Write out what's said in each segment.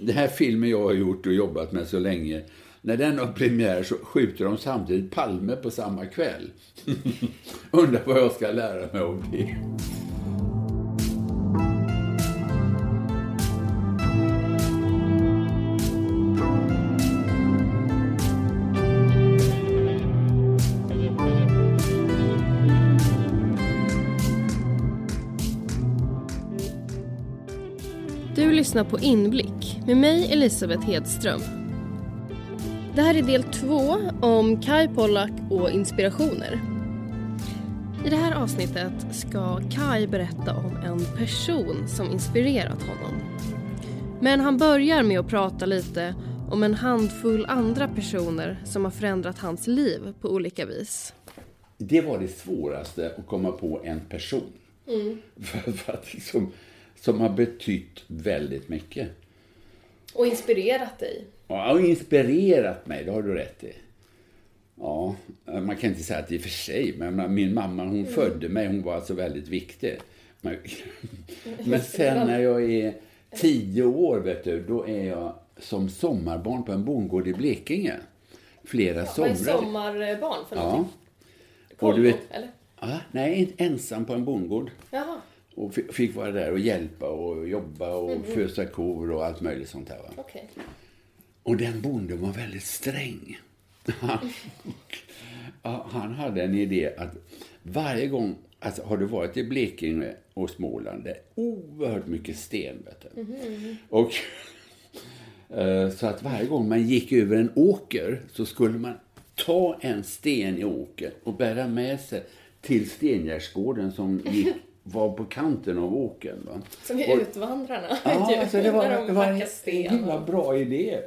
den här filmen jag har gjort och jobbat med så länge, när den har premiär så skjuter de samtidigt Palme på samma kväll. Undrar vad jag ska lära mig av det. Du lyssnar på Inblick med mig Elisabeth Hedström. Det här är del två om Kai Pollak och inspirationer. I det här avsnittet ska Kai berätta om en person som inspirerat honom. Men han börjar med att prata lite om en handfull andra personer som har förändrat hans liv på olika vis. Det var det svåraste, att komma på en person. För, för att liksom, som har betytt väldigt mycket. Och inspirerat dig. Ja, och inspirerat mig, det har du rätt i. Ja, man kan inte säga att det är för sig, men min mamma hon födde mig, hon var alltså väldigt viktig. Men, men sen när jag är tio år, vet du, då är jag som sommarbarn på en bondgård i Blekinge. Flera Vad är somrar. sommarbarn för Ja. någonting? Och du vet, Kollo, eller? ja, nej, inte ensam på en bondgård. Jaha, Och fi- fick vara där och hjälpa och jobba och Mhm. fösa kor och allt möjligt sånt där. Okej. Och den bonden var väldigt sträng. Han, hade en idé att varje gång, alltså har du varit i Blekinge och Småland, det är oerhört mycket sten. Du. Och eh, så att varje gång man gick över en åker så skulle man ta en sten i åker och bära med sig till stengärdsgården som gick, var på kanten av åkern. Va? Som är Och- utvandrarna. Ja, alltså det var, de det var en himla bra idé.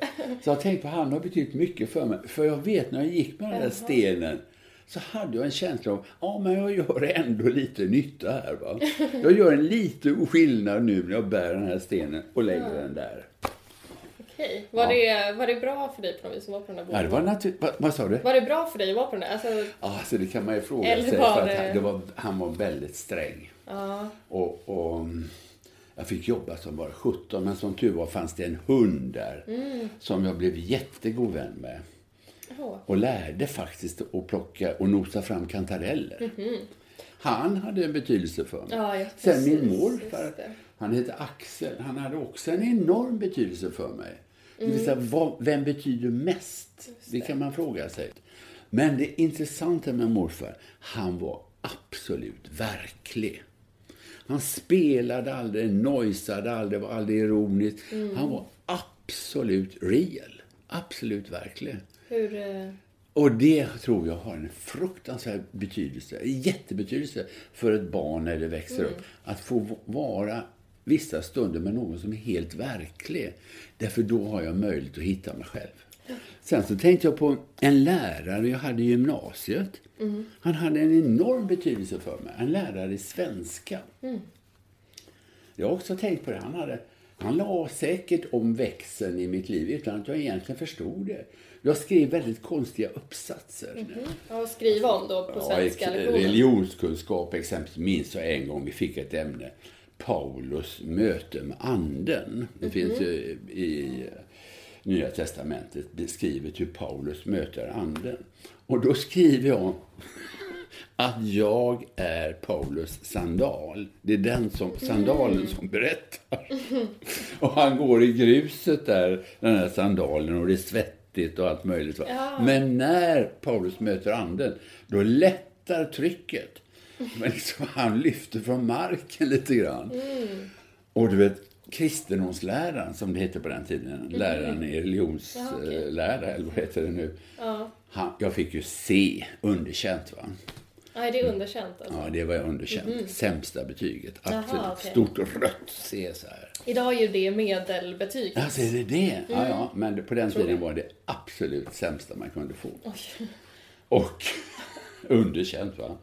Så jag tänkte på han har betytt mycket för mig. För jag vet när jag gick med den där stenen så hade jag en känsla av ja men jag gör ändå lite nytta här. Va? Jag gör en liten skillnad nu när jag bär den här stenen och lägger den där. Okej. Var, det, var det bra för dig på något vis att vara på den där Ja, det var natur... Vad, vad sa du? Var det bra för dig att vara på den där? Alltså, Ja, alltså det kan man ju fråga sig. var För att det- han, det var, han var väldigt sträng. Ja. Och, och mm, jag fick jobba som bara 17, men som tur var fanns det en hund där som jag blev jättegod vän med. Åh. Och lärde faktiskt att plocka och nosa fram kantareller. Han hade en betydelse för mig. Ja, ja, Sen min morfar, just han hette Axel, han hade också en enorm betydelse för mig. Det vill säga, vad, vem betyder mest? Det kan man fråga sig. Men det intressanta med morfar, han var absolut verklig. Han spelade aldrig, nojsade aldrig, var aldrig ironisk. Han var absolut real. Absolut verklig. Hur... eh, Och det tror jag har en fruktansvärd betydelse, en jättebetydelse för ett barn när det växer upp. Att få vara vissa stunder med någon som är helt verklig. Därför då har jag möjlighet att hitta mig själv. Sen så tänkte jag på en lärare jag hade i gymnasiet. Han hade en enorm betydelse för mig. En lärare i svenska. Jag har också tänkt på det. Han, hade, han la säkert om växeln i mitt liv utan att jag egentligen förstod det. Jag skrev väldigt konstiga uppsatser. Ja, skriva om då på svenska Ja, lektionen. religionskunskap exempelvis minns jag en gång vi fick ett ämne. Paulus möte med anden. Det finns ju i Nya Testamentet beskrivet hur Paulus möter anden. Och då skriver jag att jag är Paulus sandal. Det är den som, sandalen som berättar. Och han går i gruset där, den här sandalen, och det är svettigt och allt möjligt. Ja. Men när Paulus möter anden, då lättar trycket. Men liksom, han lyfter från marken lite grann. Och du vet, kristendomsläraren, som det hette på den tiden, läraren i religionslära, eller vad heter det nu? Ja. Han, jag fick ju C, underkänt va. Nej, det är underkänt alltså. Ja, det var underkänt. Sämsta betyget. Absolut. Jaha, okej. Stort rött C så här. Idag är ju det medelbetyg. Alltså, är det det? Ja, ja. Men på den tiden var det absolut sämsta man kunde få. Oj. Och underkänt va.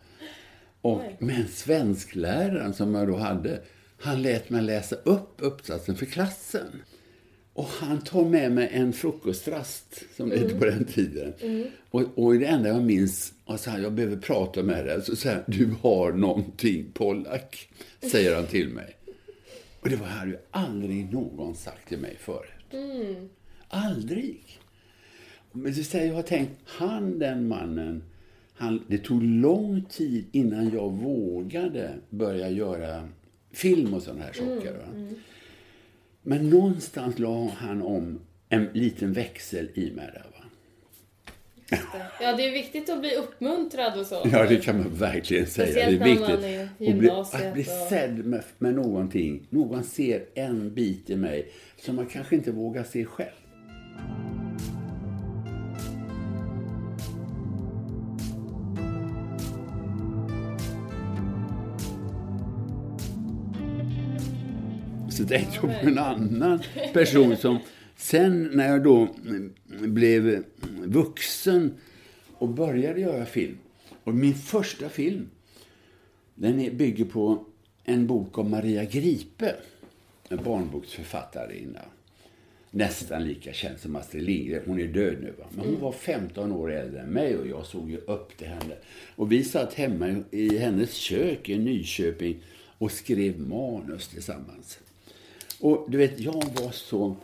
Och, men svenskläraren som jag då hade, han lät mig läsa upp uppsatsen för klassen. Och han tar med mig en frukostrast, som det hette på den tiden. Och, och det enda jag minns, så här, jag behöver prata med dig, så säger du har någonting Pollack, säger han till mig. Och det var, hade ju aldrig någon sagt till mig förut. Aldrig. Men det säger jag har tänkt, han den mannen, han, det tog lång tid innan jag vågade börja göra film och sådana här saker. va. Men någonstans la han om en liten växel i mig där. Va? Ja, det är viktigt att bli uppmuntrad och så. Ja, det kan man verkligen säga. Speciellt det är när man viktigt. är i att bli, att bli och- sedd med, med någonting. Någon ser en bit i mig som man kanske inte vågar se själv. Så tänkte jag på en annan person som sen när jag då blev vuxen och började göra film. Och min första film, den bygger på en bok av Maria Gripe, en barnboksförfattarinna. Nästan lika känd som Astrid Lindgren. Hon är död nu. Va? Men hon var 15 år äldre än mig och jag såg ju upp till henne. Och vi satt hemma i hennes kök i Nyköping och skrev manus tillsammans. Och du vet, jag var så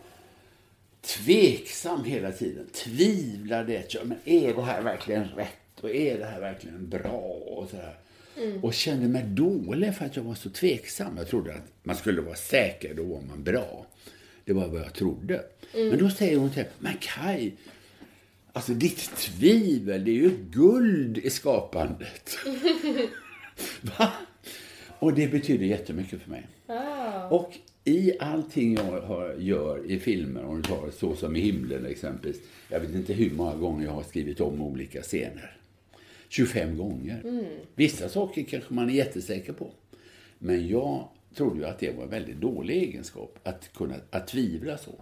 tveksam hela tiden. Tvivlade. Men är det här verkligen rätt? Och är det här verkligen bra? Och, så här. och kände mig dålig för att jag var så tveksam. Jag trodde att man skulle vara säker, då var man bra. Det var vad jag trodde. Men då säger hon till mig, men Kai, alltså ditt tvivel, det är ju guld i skapandet. Va? Och det betyder jättemycket för mig. Och i allting jag har, gör i filmer, om du tar Så som i himlen exempelvis. Jag vet inte hur många gånger jag har skrivit om olika scener. 25 gånger. Vissa saker kanske man är jättesäker på. Men jag trodde ju att det var en väldigt dålig egenskap, att kunna att tvivla så.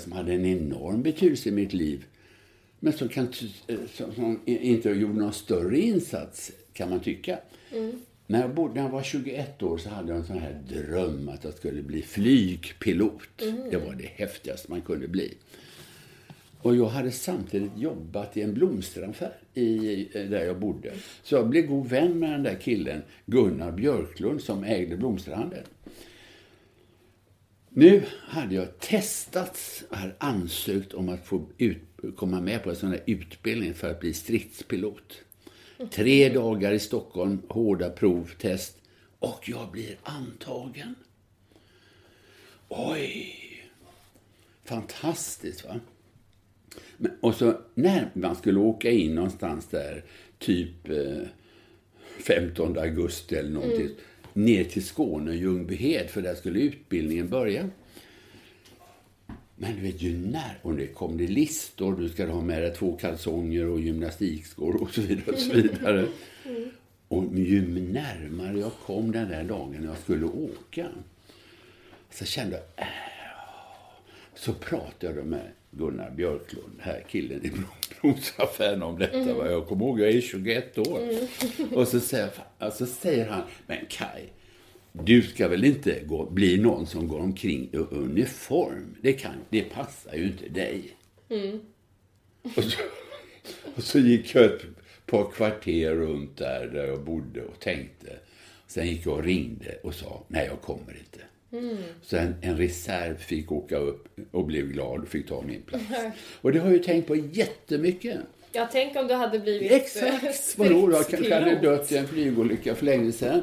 Som hade en enorm betydelse i mitt liv men som, kan, eh, som, inte gjorde någon större insats, kan man tycka. När, jag bodde, när jag var 21 år så hade jag en sån här dröm att jag skulle bli flygpilot. Det var det häftigaste man kunde bli. Och jag hade samtidigt jobbat i en blomsteraffär i, eh, där jag bodde. Så jag blev god vän med den där killen, Gunnar Björklund, som ägde blomsterhandeln. Nu hade jag testats, hade ansökt om att få ut, komma med på en sån här utbildning för att bli stridspilot. Tre dagar i Stockholm, hårda prov, test och jag blir antagen. Oj! Fantastiskt, va? Men, och så när man skulle åka in någonstans där, typ eh, 15 augusti eller någonting, mm ner till Skåne, Ljungbyhed, för där skulle utbildningen börja. Men du vet, ju när, och det kom det listor, du ska ha med dig två kalsonger och gymnastikskor och så vidare. Och så vidare. Och ju närmare jag kom den där dagen jag skulle åka, så kände jag, äh, så pratade jag med Gunnar Björklund, här killen i blomsteraffären om detta. va. Jag kommer ihåg, jag är 21 år. Och så säger, jag- så säger han, men Kai, du ska väl inte gå, bli någon som går omkring i uniform? Det, kan, det passar ju inte dig. Och, så, och så gick jag ett par kvarter runt där, där jag bodde och tänkte. Sen gick jag och ringde och sa, nej jag kommer inte. Så en, en reserv fick åka upp och blev glad och fick ta min plats. Och det har jag ju tänkt på jättemycket. Jag tänk om du hade blivit Exakt! Vadå, jag kanske hade dött i en flygolycka för länge sedan.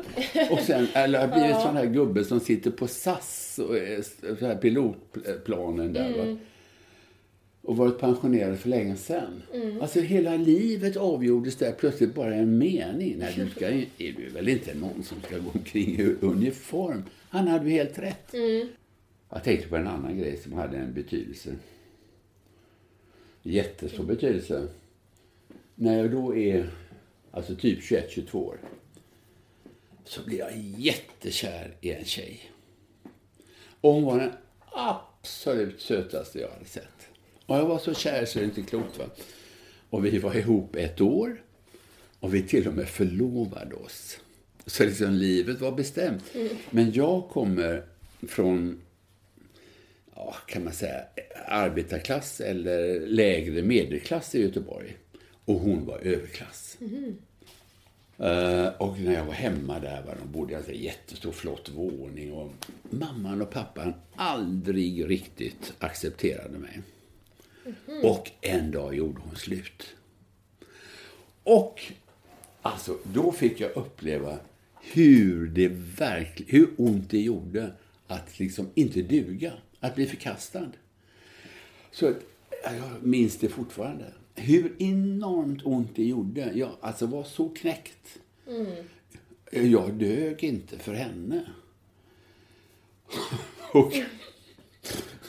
Och sen, eller blivit sån här gubbe som sitter på SAS, och så här pilotplanen där. Va? Och varit pensionerad för länge sedan. Alltså hela livet avgjordes där plötsligt bara en mening. Nej, du ska, är du väl inte någon som ska gå omkring i uniform? Han hade ju helt rätt. Jag tänkte på en annan grej som hade en betydelse. Jättestor betydelse. När jag då är alltså typ 21-22 år så blir jag jättekär i en tjej. Och hon var den absolut sötaste jag hade sett. Och jag var så kär så det är inte klokt. Va? Och vi var ihop ett år och vi till och med förlovade oss. Så liksom livet var bestämt. Men jag kommer från ja, kan man säga, arbetarklass eller lägre medelklass i Göteborg. Och hon var överklass. Eh, och när jag var hemma där, var de bodde i en jättestor flott våning. Och mamman och pappan aldrig riktigt accepterade mig. Och en dag gjorde hon slut. Och alltså, då fick jag uppleva hur det verkligen, hur ont det gjorde att liksom inte duga, att bli förkastad. Så att, ja, jag minns det fortfarande. Hur enormt ont det gjorde. Jag alltså var så knäckt. Jag dög inte för henne. och,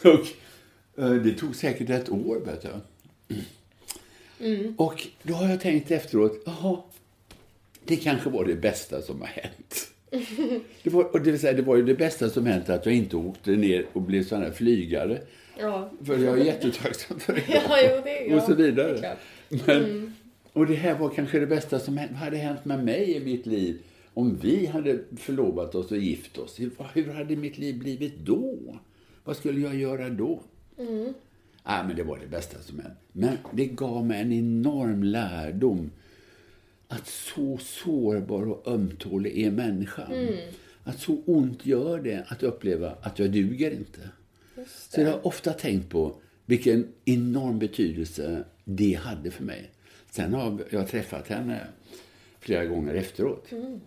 och det tog säkert ett år, vet du. Och då har jag tänkt efteråt, jaha, det kanske var det bästa som har hänt. Det var, och det, vill säga, det var ju det bästa som hänt att jag inte åkte ner och blev sån här flygare. Ja. För jag är jättetacksam för det. Ja, jo, det, ja, och så det vidare. klart. Men, Och det här var kanske det bästa som hänt- hade hänt med mig i mitt liv. Om vi hade förlovat oss och gift oss, hur, hur hade mitt liv blivit då? Vad skulle jag göra då? Mm. Nej, men det var det bästa som hänt. Men det gav mig en enorm lärdom. Att så sårbar och ömtålig är människan. Mm. Att så ont gör det att uppleva att jag duger inte. Så jag har ofta tänkt på vilken enorm betydelse det hade för mig. Sen har jag träffat henne flera gånger efteråt. Mm.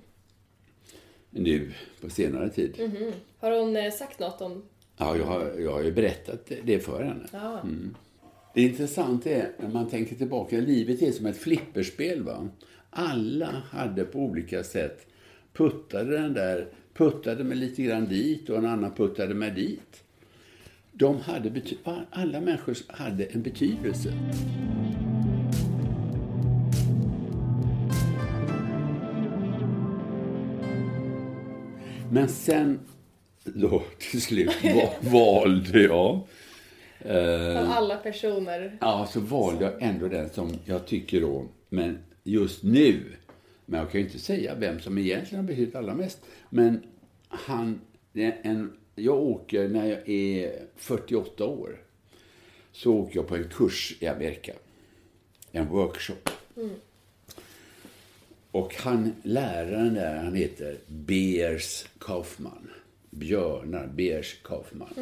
Nu på senare tid. Mhm. Har hon eh, sagt något om... Ja, jag har, jag har ju berättat det för henne. Ja. Det intressanta är när man tänker tillbaka, livet är som ett flipperspel. Va? Alla hade på olika sätt puttade den där, puttade med lite grann dit och en annan puttade med dit. De hade alla människor hade en betydelse. Men sen då till slut va- valde jag Av alla personer. Ja, så valde jag ändå den som jag tycker då, men just nu, men jag kan ju inte säga vem som egentligen har betytt allra mest, men han, en, jag åker när jag är 48 år, så åker jag på en kurs i Amerika, en workshop. Och han, läraren där, han heter Beers Kaufman. Björnar Beers Kaufman.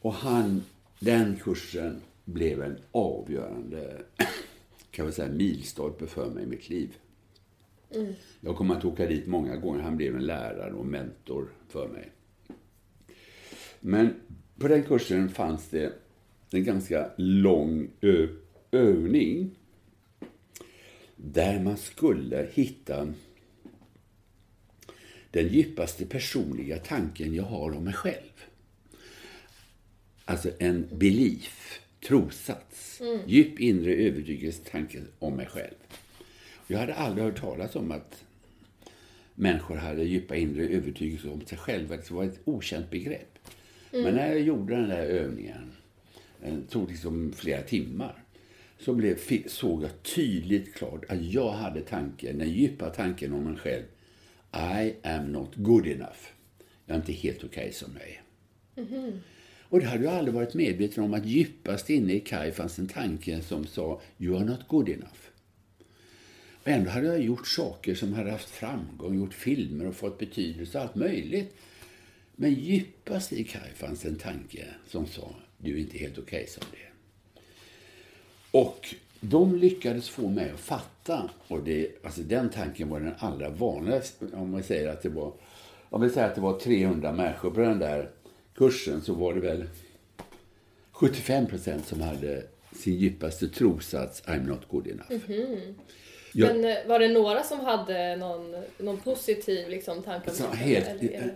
Och han, den kursen blev en avgörande kan man säga, milstolpe för mig i mitt liv. Jag kommer att åka dit många gånger. Han blev en lärare och mentor för mig. Men på den kursen fanns det en ganska lång övning där man skulle hitta den djupaste personliga tanken jag har om mig själv. Alltså en belief, trossats. Djup inre övertygelse, tanke om mig själv. Jag hade aldrig hört talas om att människor hade djupa inre övertygelse om sig själva. Det var ett okänt begrepp. Men när jag gjorde den där övningen, den tog liksom flera timmar, så blev, såg jag tydligt klart att jag hade tanken, den djupa tanken om mig själv. I am not good enough. Jag är inte helt okej som jag är. Och det hade jag aldrig varit medveten om att djupast inne i Kai fanns en tanke som sa You are not good enough. Och ändå hade jag gjort saker som hade haft framgång, gjort filmer och fått betydelse, allt möjligt. Men djupast i Kai fanns en tanke som sa Du är inte helt okej som det. Och de lyckades få mig att fatta, och det, alltså den tanken var den allra vanligaste, om man säger att det var, om vi säger att det var 300 människor på den där kursen så var det väl 75 procent som hade sin djupaste trosats I'm not good enough. Jag- Men eh, var det några som hade någon, någon positiv liksom, tanke om Så det? helt- eller,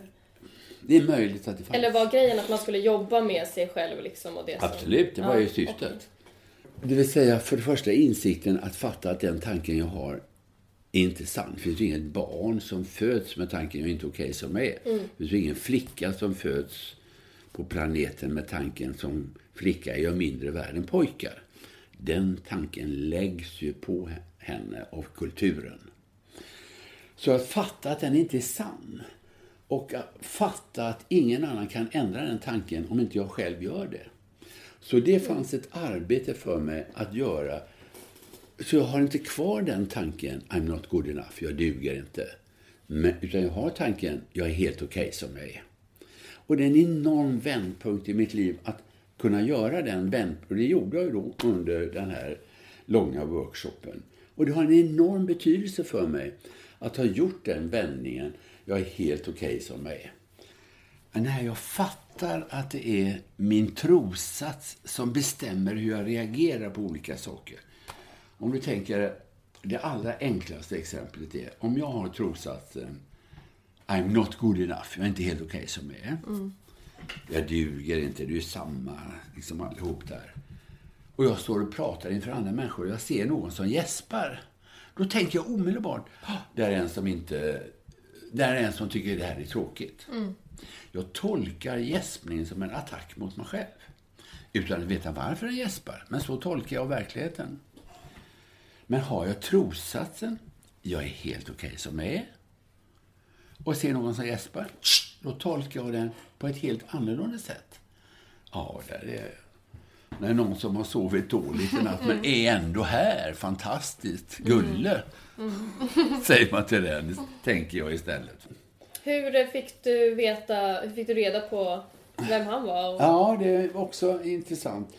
Det är möjligt att det fanns. eller var grejen att man skulle jobba med sig själv liksom, och det som... Absolut, det var ju syftet. okej. Det vill säga, för det första insikten att fatta att den tanken jag har är inte sann. Det finns ju inget barn som föds med tanken jag är inte okej som jag är. Det finns ju ingen flicka som föds på planeten med tanken som flicka är jag mindre värd än pojkar. Den tanken läggs ju på henne av kulturen. Så att fatta att den inte är sann Och fatta att ingen annan kan ändra den tanken om inte jag själv gör det. Så det fanns ett arbete för mig att göra. Så jag har inte kvar den tanken, I'm not good enough, jag duger inte. Men, utan jag har tanken, jag är helt okej okay som jag är. Och det är en enorm vändpunkt i mitt liv att kunna göra den vändpunkten. Det gjorde jag ju då under den här långa workshopen. Och det har en enorm betydelse för mig att ha gjort den vändningen. Jag är helt okej okay som jag är. Men när jag fattar att det är min trossats som bestämmer hur jag reagerar på olika saker. Om du tänker, det allra enklaste exemplet är, om jag har trossatsen I'm not good enough, jag är inte helt okej okay som jag är. Mm. Jag duger inte, du är samma, liksom allihop där. Och jag står och pratar inför andra människor och jag ser någon som gäspar. Då tänker jag omedelbart, ah, det är en som inte, det är en som tycker det här är tråkigt. Mm. Jag tolkar gäspningen som en attack mot mig själv. Utan att veta varför jag gäspar. Men så tolkar jag verkligheten. Men har jag trossatsen, jag är helt okej okay som jag är. Och ser någon som gäspar, då tolkar jag den på ett helt annorlunda sätt. Ja, där är jag. När någon som har sovit dåligt i natt, men är ändå här. Fantastiskt. Gulle, mm. säger man till den, tänker jag istället. Hur fick du veta, hur fick du reda på vem han var? Ja, det är också intressant.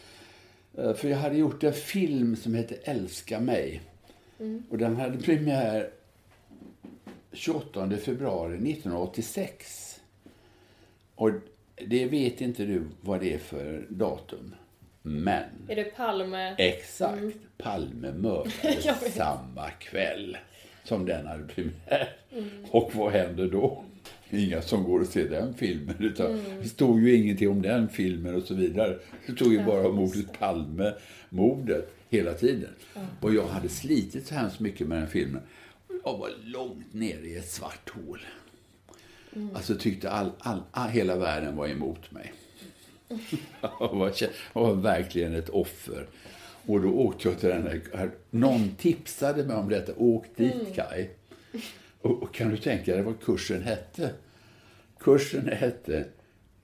Eh, för jag hade gjort en film som heter Älska mig. Mm. Och den hade premiär 28 februari 1986. Och det vet inte du vad det är för datum. Men... Är det Palme? Exakt. Mm. Palme mördades samma kväll som den hade premiär. Mm. Och vad händer då? Inga som går och ser den filmen. Utan mm. Det stod ju ingenting om den filmen och så vidare. Det stod ju bara om mordet Palme, mordet, hela tiden. Mm. Och jag hade slitit så hemskt mycket med den filmen. Jag var långt nere i ett svart hål. Mm. Alltså tyckte all, all, all, hela världen var emot mig. jag, var, jag var verkligen ett offer. Och då åkte jag till den där, någon tipsade mig om detta, åk dit mm. Och, och, kan du tänka dig vad kursen hette? Kursen hette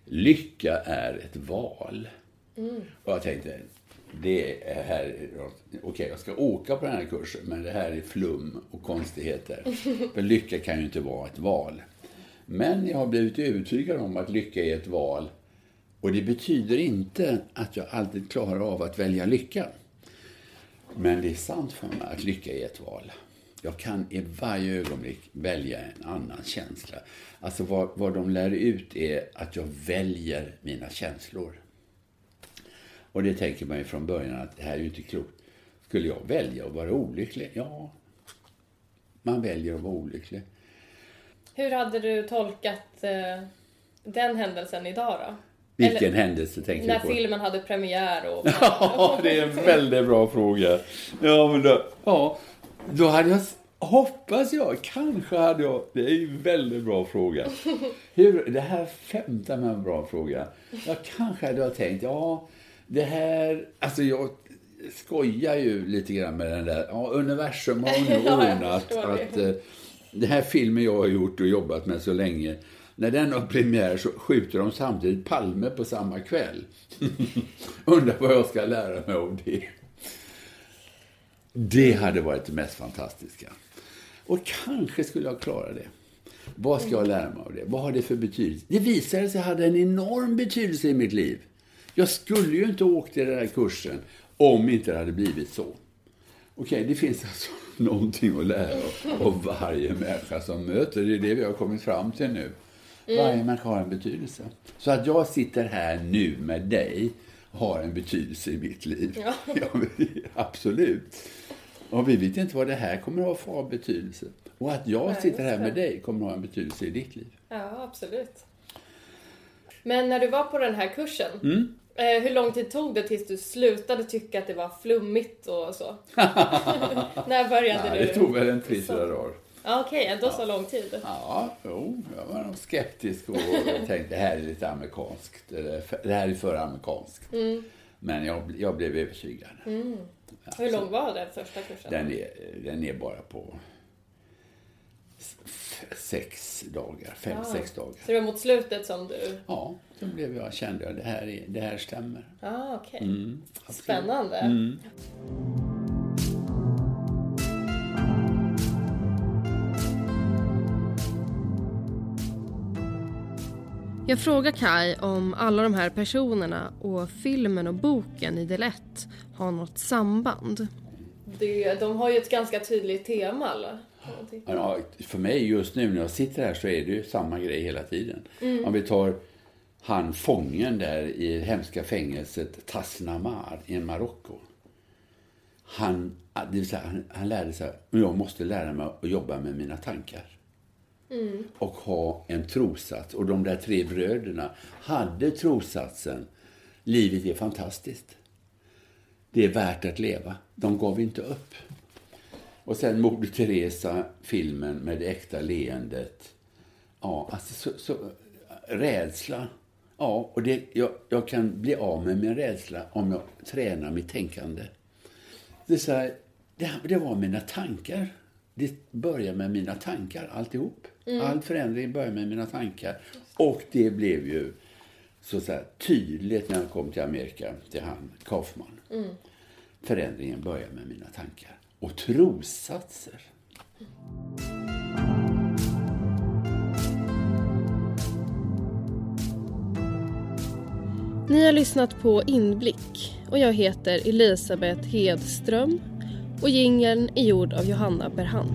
Lycka är ett val. Mm. Och jag tänkte, det är här, okej okay, jag ska åka på den här kursen, men det här är flum och konstigheter. För lycka kan ju inte vara ett val. Men jag har blivit övertygad om att lycka är ett val. Och det betyder inte att jag alltid klarar av att välja lycka. Men det är sant för mig att lycka är ett val. Jag kan i varje ögonblick välja en annan känsla. Alltså vad, vad de lär ut är att jag väljer mina känslor. Och det tänker man ju från början att det här är ju inte klokt. Skulle jag välja att vara olycklig? Ja, man väljer att vara olycklig. Hur hade du tolkat eh, den händelsen idag då? Vilken Eller, händelse tänker du på? När filmen hade premiär och... ja, det är en väldigt bra fråga. Ja, men då, ja, då hade jag... Hoppas jag. Kanske hade jag... Det är ju en väldigt bra fråga. Hur, det här femte med en bra fråga. Jag kanske hade jag tänkt, ja, det här... Alltså jag skojar ju lite grann med den där... Ja, universum har nu ordnat ja, att... Uh, den här filmen jag har gjort och jobbat med så länge när den har premiär så skjuter de samtidigt Palme på samma kväll. Undrar vad jag ska lära mig av det. Det hade varit det mest fantastiska. Och kanske skulle jag klara det. Vad ska jag lära mig av det? Vad har det för betydelse? Det visade sig ha en enorm betydelse i mitt liv. Jag skulle ju inte åkt till den här kursen om inte det hade blivit så. Okej, det finns alltså någonting att lära av varje människa som möter. Det är det vi har kommit fram till nu. Mm. Varje människa har en betydelse. Så att jag sitter här nu med dig har en betydelse i mitt liv. Ja. ja absolut. Och vi vet inte vad det här kommer att ha för betydelse. Och att jag Nej, sitter här med dig kommer att ha en betydelse i ditt liv. Ja, absolut. Men när du var på den här kursen, mm. eh, hur lång tid tog det tills du slutade tycka att det var flummigt och så? när började Nej, du? Det tog väl en tre, fyra dagar. Okej, okay, ändå så lång tid. Ja, jo, jag var nog skeptisk och tänkte det här är lite amerikanskt. Det här är för amerikanskt. Mm. Men jag, jag blev övertygad. Mm. Hur lång var den första kursen? Den är, den är bara på sex dagar, fem, Ja. sex dagar. Så det var mot slutet som du... Ja, då blev jag, kände jag det här, är, det här stämmer. Ah, okej. Mm. Spännande. Jag frågar Kai om alla de här personerna och filmen och boken i del 1 har något samband. Det, de har ju ett ganska tydligt tema, eller? Ja, för mig just nu när jag sitter här så är det ju samma grej hela tiden. Om vi tar han fången där i det hemska fängelset Tasnamar i Marocko. Han, det vill säga, han, han lärde sig att jag måste lära mig att jobba med mina tankar. Mm. Och ha en trossats. Och de där tre bröderna hade trossatsen livet är fantastiskt. Det är värt att leva. De gav inte upp. Och sen Moder Teresa, filmen med det äkta leendet. Ja, alltså så, så, rädsla. Ja, och det, jag, jag kan bli av med min rädsla om jag tränar mitt tänkande. Det, är så här, det, det var mina tankar. Det börjar med mina tankar, alltihop. All förändring börjar med mina tankar. Och det blev ju så, så här, tydligt när jag kom till Amerika, till han Kaufman. Förändringen börjar med mina tankar. Och trossatser. Ni har lyssnat på Inblick och jag heter Elisabeth Hedström och jingeln är gjord av Johanna Berhan.